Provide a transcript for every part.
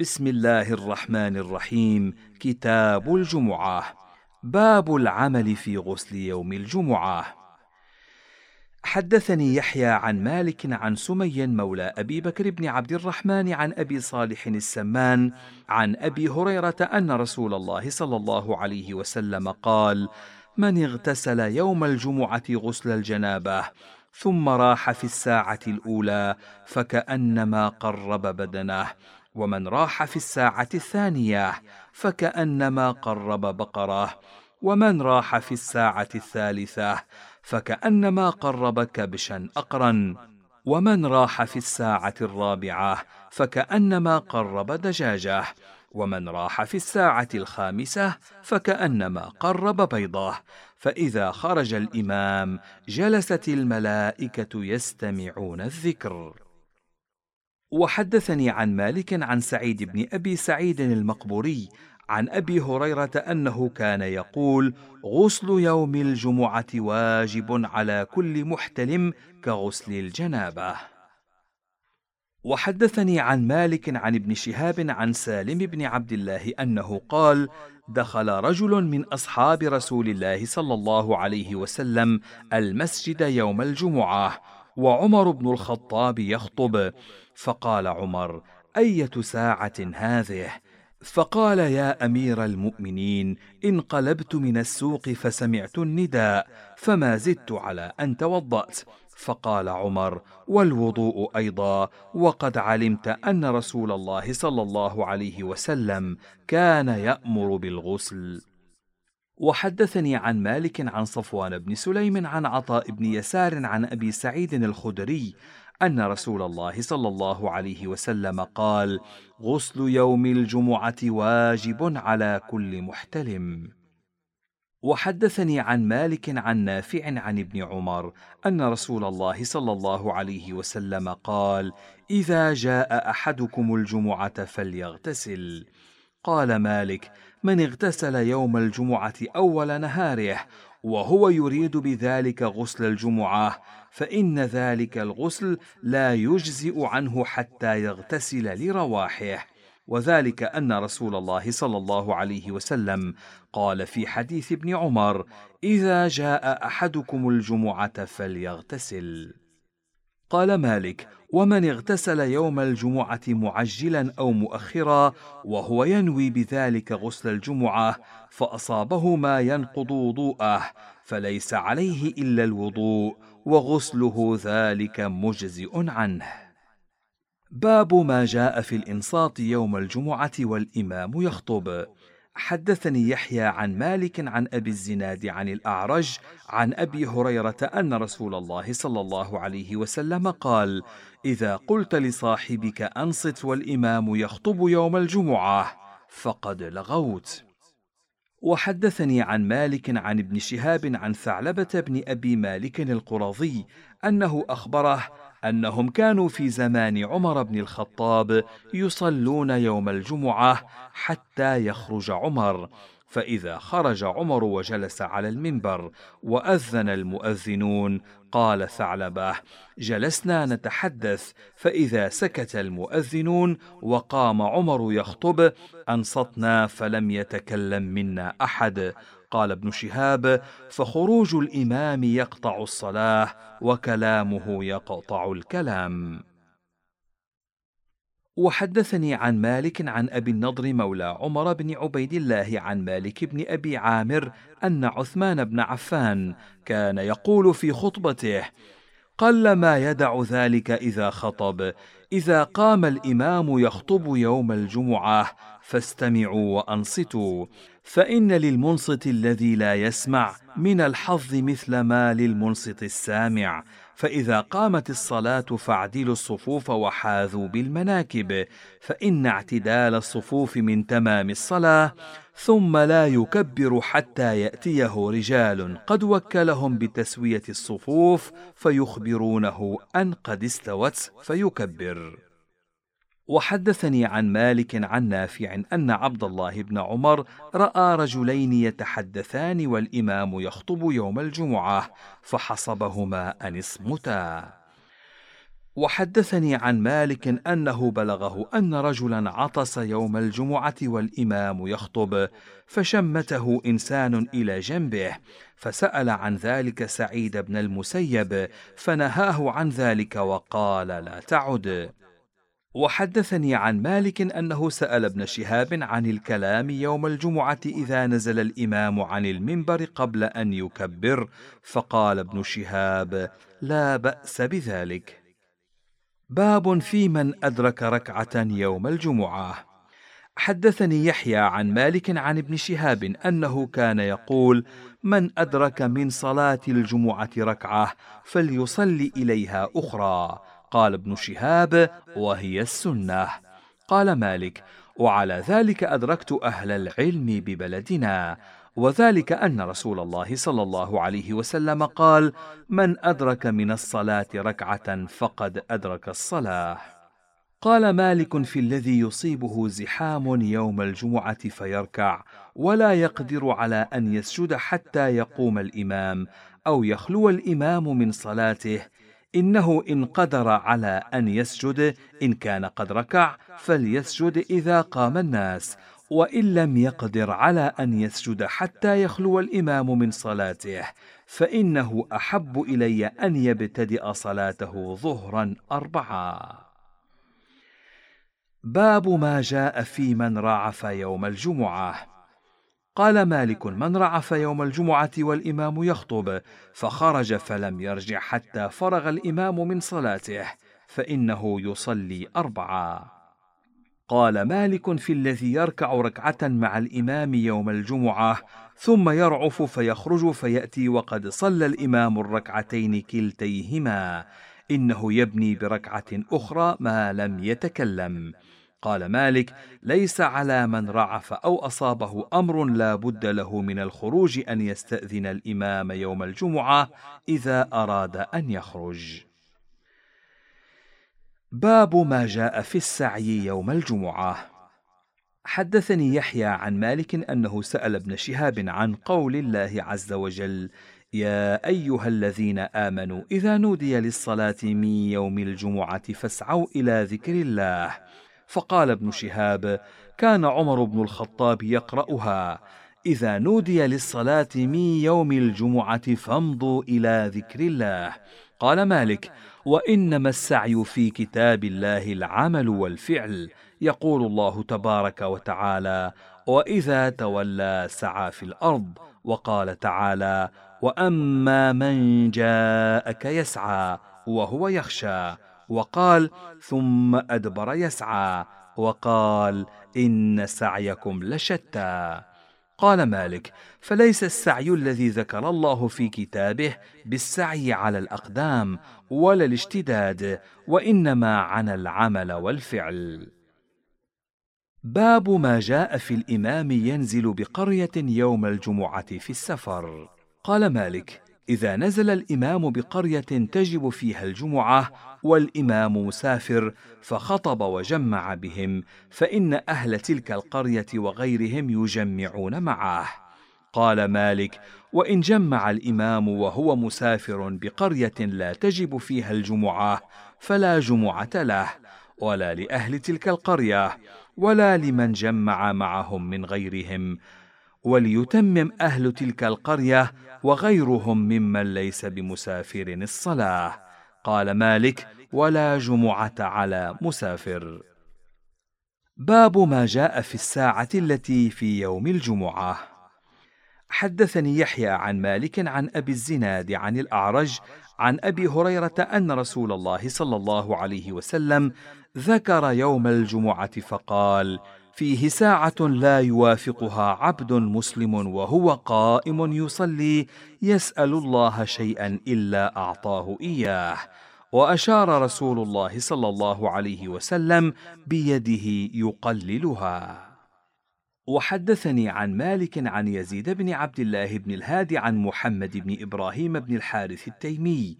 بسم الله الرحمن الرحيم. كتاب الجمعة. باب العمل في غسل يوم الجمعة. حدثني يحيى عن مالك عن سمي مولى أبي بكر بن عبد الرحمن عن أبي صالح السمان عن أبي هريرة أن رسول الله صلى الله عليه وسلم قال من اغتسل يوم الجمعة غسل الجنابة ثم راح في الساعة الأولى فكأنما قرب بدنه ومن راح في الساعة الثانية فكأنما قرب بقرة ومن راح في الساعة الثالثة فكأنما قرب كبشا أقرا ومن راح في الساعة الرابعة فكأنما قرب دجاجة ومن راح في الساعة الخامسة فكأنما قرب بيضة. فإذا خرج الإمام جلست الملائكة يستمعون الذكر. وحدثني عن مالك عن سعيد بن أبي سعيد المقبوري عن أبي هريرة أنه كان يقول غسل يوم الجمعة واجب على كل محتلم كغسل الجنابة. وحدثني عن مالك عن ابن شهاب عن سالم بن عبد الله أنه قال دخل رجل من أصحاب رسول الله صلى الله عليه وسلم المسجد يوم الجمعة وعمر بن الخطاب يخطب. فقال عمر أية ساعة هذه؟ فقال يا أمير المؤمنين انقلبت من السوق فسمعت النداء فما زدت على أن توضأت. فقال عمر والوضوء أيضا وقد علمت أن رسول الله صلى الله عليه وسلم كان يأمر بالغسل. وحدثني عن مالك عن صفوان بن سليم عن عطاء بن يسار عن أبي سعيد الخدري أن رسول الله صلى الله عليه وسلم قال غسل يوم الجمعة واجب على كل محتلم. وحدثني عن مالك عن نافع عن ابن عمر أن رسول الله صلى الله عليه وسلم قال إذا جاء أحدكم الجمعة فليغتسل. قال مالك من اغتسل يوم الجمعة أول نهاره وهو يريد بذلك غسل الجمعة فإن ذلك الغسل لا يجزئ عنه حتى يغتسل لرواحه. وذلك أن رسول الله صلى الله عليه وسلم قال في حديث ابن عمر إذا جاء أحدكم الجمعة فليغتسل. قال مالك ومن اغتسل يوم الجمعة معجلا أو مؤخرا وهو ينوي بذلك غسل الجمعة فأصابه ما ينقض وضوءه فليس عليه إلا الوضوء وغسله ذلك مجزئ عنه. باب ما جاء في الإنصات يوم الجمعة والإمام يخطب. حدثني يحيى عن مالك عن أبي الزناد عن الأعرج عن أبي هريرة أن رسول الله صلى الله عليه وسلم قال إذا قلت لصاحبك أنصت والإمام يخطب يوم الجمعة فقد لغوت وحدثني عن مالك عن ابن شهاب عن ثعلبة بن أبي مالك القرظي أنه أخبره أنهم كانوا في زمان عمر بن الخطاب يصلون يوم الجمعة حتى يخرج عمر. فإذا خرج عمر وجلس على المنبر وأذن المؤذنون قال ثعلبة جلسنا نتحدث. فإذا سكت المؤذنون وقام عمر يخطب أنصتنا فلم يتكلم منا أحد. قال ابن شهاب فخروج الإمام يقطع الصلاة وكلامه يقطع الكلام. وحدثني عن مالك عن أبي النضر مولى عمر بن عبيد الله عن مالك بن أبي عامر أن عثمان بن عفان كان يقول في خطبته قل ما يدع ذلك إذا خطب. إذا قام الإمام يخطب يوم الجمعة فاستمعوا وأنصتوا. فإن للمنصت الذي لا يسمع من الحظ مثل ما للمنصت السامع. فإذا قامت الصلاة فاعدلوا الصفوف وحاذوا بالمناكب فإن اعتدال الصفوف من تمام الصلاة ثم لا يكبر حتى يأتيه رجال قد وكلهم بتسوية الصفوف فيخبرونه أن قد استوت فيكبر. وحدثني عن مالك عن نافع أن عبد الله بن عمر رأى رجلين يتحدثان والإمام يخطب يوم الجمعة فحصبهما أن اصمتا. وحدثني عن مالك أنه بلغه أن رجلا عطس يوم الجمعة والإمام يخطب فشمته إنسان إلى جنبه فسأل عن ذلك سعيد بن المسيب فنهاه عن ذلك وقال لا تعد. وحدثني عن مالك أنه سأل ابن شهاب عن الكلام يوم الجمعة إذا نزل الإمام عن المنبر قبل أن يكبر فقال ابن شهاب لا بأس بذلك. باب في من أدرك ركعة يوم الجمعة. حدثني يحيى عن مالك عن ابن شهاب أنه كان يقول من أدرك من صلاة الجمعة ركعة فليصلي إليها أخرى. قال ابن شهاب وهي السنة. قال مالك وعلى ذلك أدركت أهل العلم ببلدنا وذلك أن رسول الله صلى الله عليه وسلم قال من أدرك من الصلاة ركعة فقد أدرك الصلاة. قال مالك في الذي يصيبه زحام يوم الجمعة فيركع ولا يقدر على أن يسجد حتى يقوم الإمام أو يخلو الإمام من صلاته إنه إن قدر على أن يسجد إن كان قد ركع فليسجد إذا قام الناس وإن لم يقدر على أن يسجد حتى يخلو الإمام من صلاته فإنه أحب إلي أن يبتدئ صلاته ظهرا اربعا باب ما جاء في من رعف يوم الجمعة. قال مالك من رعف يوم الجمعة والإمام يخطب فخرج فلم يرجع حتى فرغ الإمام من صلاته فإنه يصلي أربعة. قال مالك في الذي يركع ركعة مع الإمام يوم الجمعة ثم يرعف فيخرج فيأتي وقد صلى الإمام الركعتين كلتيهما إنه يبني بركعة أخرى ما لم يتكلم. قال مالك ليس على من رعف أو أصابه أمر لا بد له من الخروج أن يستأذن الإمام يوم الجمعة إذا أراد أن يخرج. باب ما جاء في السعي يوم الجمعة. حدثني يحيى عن مالك أنه سأل ابن شهاب عن قول الله عز وجل يا أيها الذين آمنوا إذا نودي للصلاة من يوم الجمعة فاسعوا إلى ذكر الله فقال ابن شهاب كان عمر بن الخطاب يقرأها إذا نودي للصلاة من يوم الجمعة فامضوا إلى ذكر الله قال مالك وإنما السعي في كتاب الله العمل والفعل يقول الله تبارك وتعالى وإذا تولى سعى في الأرض وقال تعالى وأما من جاءك يسعى وهو يخشى وقال ثم أدبر يسعى وقال إن سعيكم لشتى. قال مالك فليس السعي الذي ذكر الله في كتابه بالسعي على الأقدام ولا الاشتداد وإنما عن العمل والفعل. باب ما جاء في الإمام ينزل بقرية يوم الجمعة في السفر. قال مالك إذا نزل الإمام بقرية تجب فيها الجمعة والإمام مسافر فخطب وجمع بهم فإن أهل تلك القرية وغيرهم يجمعون معه قال مالك وإن جمع الإمام وهو مسافر بقرية لا تجب فيها الجمعة فلا جمعة له ولا لأهل تلك القرية ولا لمن جمع معهم من غيرهم. وليتمم أهل تلك القرية وغيرهم ممن ليس بمسافر الصلاة. قال مالك ولا جمعة على مسافر. باب ما جاء في الساعة التي في يوم الجمعة. حدثني يحيى عن مالك عن أبي الزناد عن الأعرج عن أبي هريرة أن رسول الله صلى الله عليه وسلم ذكر يوم الجمعة فقال فيه ساعة لا يوافقها عبد مسلم وهو قائم يصلي يسأل الله شيئا إلا أعطاه إياه. وأشار رسول الله صلى الله عليه وسلم بيده يقللها. وحدثني عن مالك عن يزيد بن عبد الله بن الهادي عن محمد بن إبراهيم بن الحارث التيمي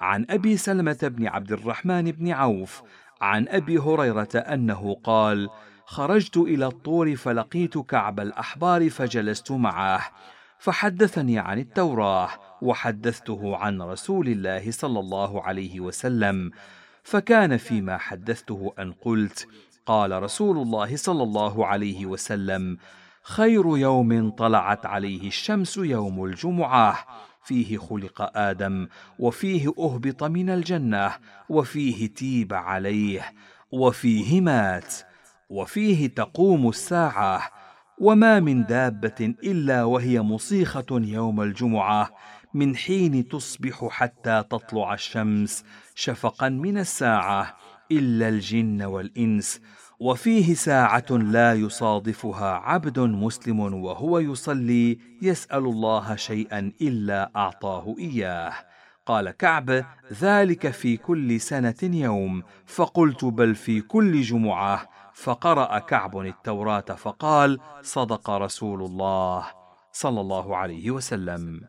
عن أبي سلمة بن عبد الرحمن بن عوف عن أبي هريرة أنه قال: خرجت إلى الطور فلقيت كعب الأحبار فجلست معه فحدثني عن التوراه وحدثته عن رسول الله صلى الله عليه وسلم فكان فيما حدثته أن قلت قال رسول الله صلى الله عليه وسلم خير يوم طلعت عليه الشمس يوم الجمعة فيه خلق آدم وفيه أهبط من الجنة وفيه تيب عليه وفيه مات. وفيه تقوم الساعة وما من دابة إلا وهي مصيخة يوم الجمعة من حين تصبح حتى تطلع الشمس شفقا من الساعة إلا الجن والإنس. وفيه ساعة لا يصادفها عبد مسلم وهو يصلي يسأل الله شيئا إلا أعطاه إياه. قال كعب ذلك في كل سنة يوم فقلت بل في كل جمعة. فقرأ كعب التوراة فقال صدق رسول الله صلى الله عليه وسلم.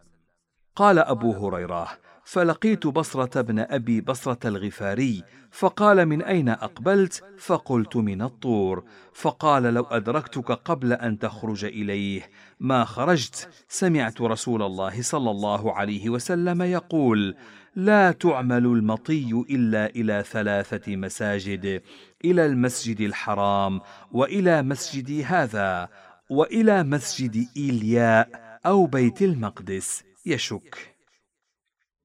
قال أبو هريرة فلقيت بصرة بن أبي بصرة الغفاري فقال من أين أقبلت؟ فقلت من الطور. فقال لو أدركتك قبل أن تخرج إليه. ما خرجت؟ سمعت رسول الله صلى الله عليه وسلم يقول لا تعمل المطي إلا إلى ثلاثة مساجد إلى المسجد الحرام وإلى مسجدي هذا وإلى مسجد إيلياء أو بيت المقدس. يشك.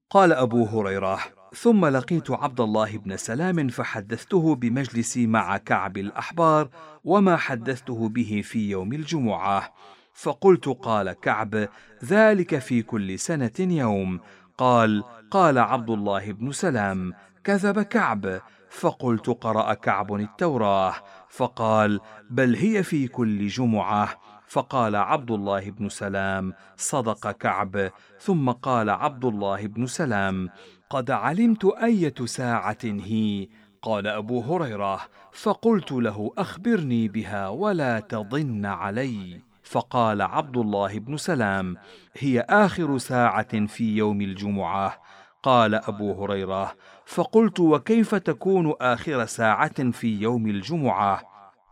قال أبو هريرة ثم لقيت عبد الله بن سلام فحدثته بمجلسي مع كعب الأحبار وما حدثته به في يوم الجمعة. فقلت قال كعب ذلك في كل سنة يوم قال قال عبد الله بن سلام كذب كعب. فقلت قرأ كعب التوراة. فقال بل هي في كل جمعة. فقال عبد الله بن سلام صدق كعب. ثم قال عبد الله بن سلام قد علمت أية ساعة هي. قال أبو هريرة فقلت له أخبرني بها ولا تضن علي. فقال عبد الله بن سلام هي آخر ساعة في يوم الجمعة. قال أبو هريرة فقلت وكيف تكون آخر ساعة في يوم الجمعة؟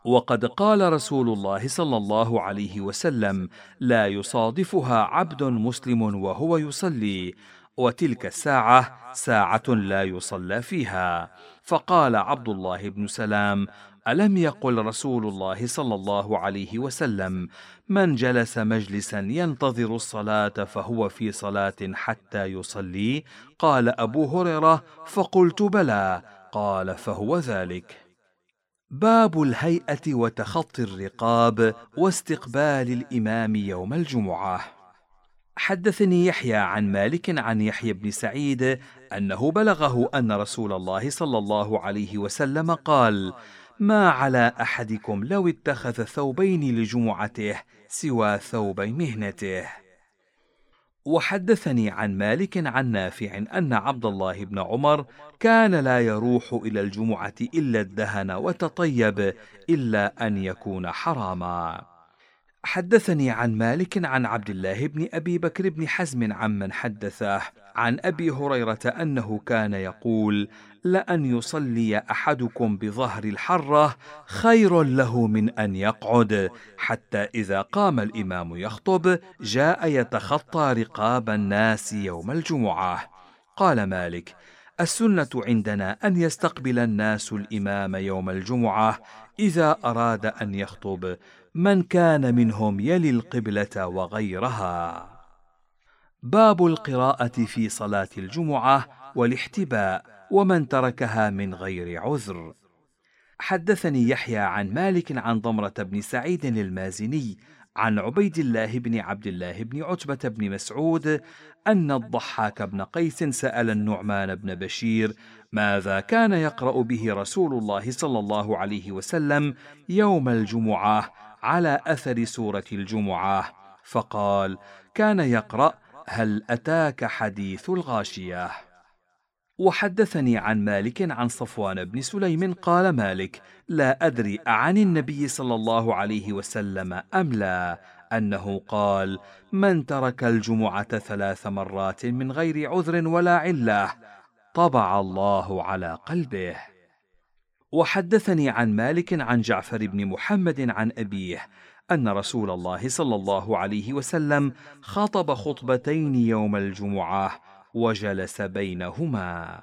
وقد قال رسول الله صلى الله عليه وسلم لا يصادفها عبد مسلم وهو يصلي وتلك الساعة ساعة لا يصلى فيها. فقال عبد الله بن سلام ألم يقل رسول الله صلى الله عليه وسلم من جلس مجلسا ينتظر الصلاة فهو في صلاة حتى يصلي؟ قال أبو هريرة فقلت بلى. قال فهو ذلك. باب الهيئة وتخطي الرقاب واستقبال الإمام يوم الجمعة. حدثني يحيى عن مالك عن يحيى بن سعيد أنه بلغه أن رسول الله صلى الله عليه وسلم قال ما على أحدكم لو اتخذ ثوبين لجمعته سوى ثوب مهنته. وحدثني عن مالك عن نافع أن عبد الله بن عمر كان لا يروح إلى الجمعة إلا الدهن وتطيب إلا أن يكون حراما. حدثني عن مالك عن عبد الله بن أبي بكر بن حزم عمن حدثه عن أبي هريرة أنه كان يقول لأن يصلي أحدكم بظهر الحرة خير له من أن يقعد حتى إذا قام الإمام يخطب جاء يتخطى رقاب الناس يوم الجمعة. قال مالك السنة عندنا أن يستقبل الناس الإمام يوم الجمعة إذا أراد أن يخطب من كان منهم يلي القبلة وغيرها. باب القراءة في صلاة الجمعة والاحتباء ومن تركها من غير عذر. حدثني يحيى عن مالك عن ضمرة بن سعيد المازني عن عبيد الله بن عبد الله بن عتبة بن مسعود أن الضحاك بن قيس سأل النعمان بن بشير ماذا كان يقرأ به رسول الله صلى الله عليه وسلم يوم الجمعة على أثر سورة الجمعة؟ فقال كان يقرأ هل أتاك حديث الغاشية؟ وحدثني عن مالك عن صفوان بن سليم قال مالك لا أدري أعن النبي صلى الله عليه وسلم أم لا. أنه قال من ترك الجمعة ثلاث مرات من غير عذر ولا علة طبع الله على قلبه. وحدثني عن مالك عن جعفر بن محمد عن أبيه أن رسول الله صلى الله عليه وسلم خطب خطبتين يوم الجمعة وجلس بينهما.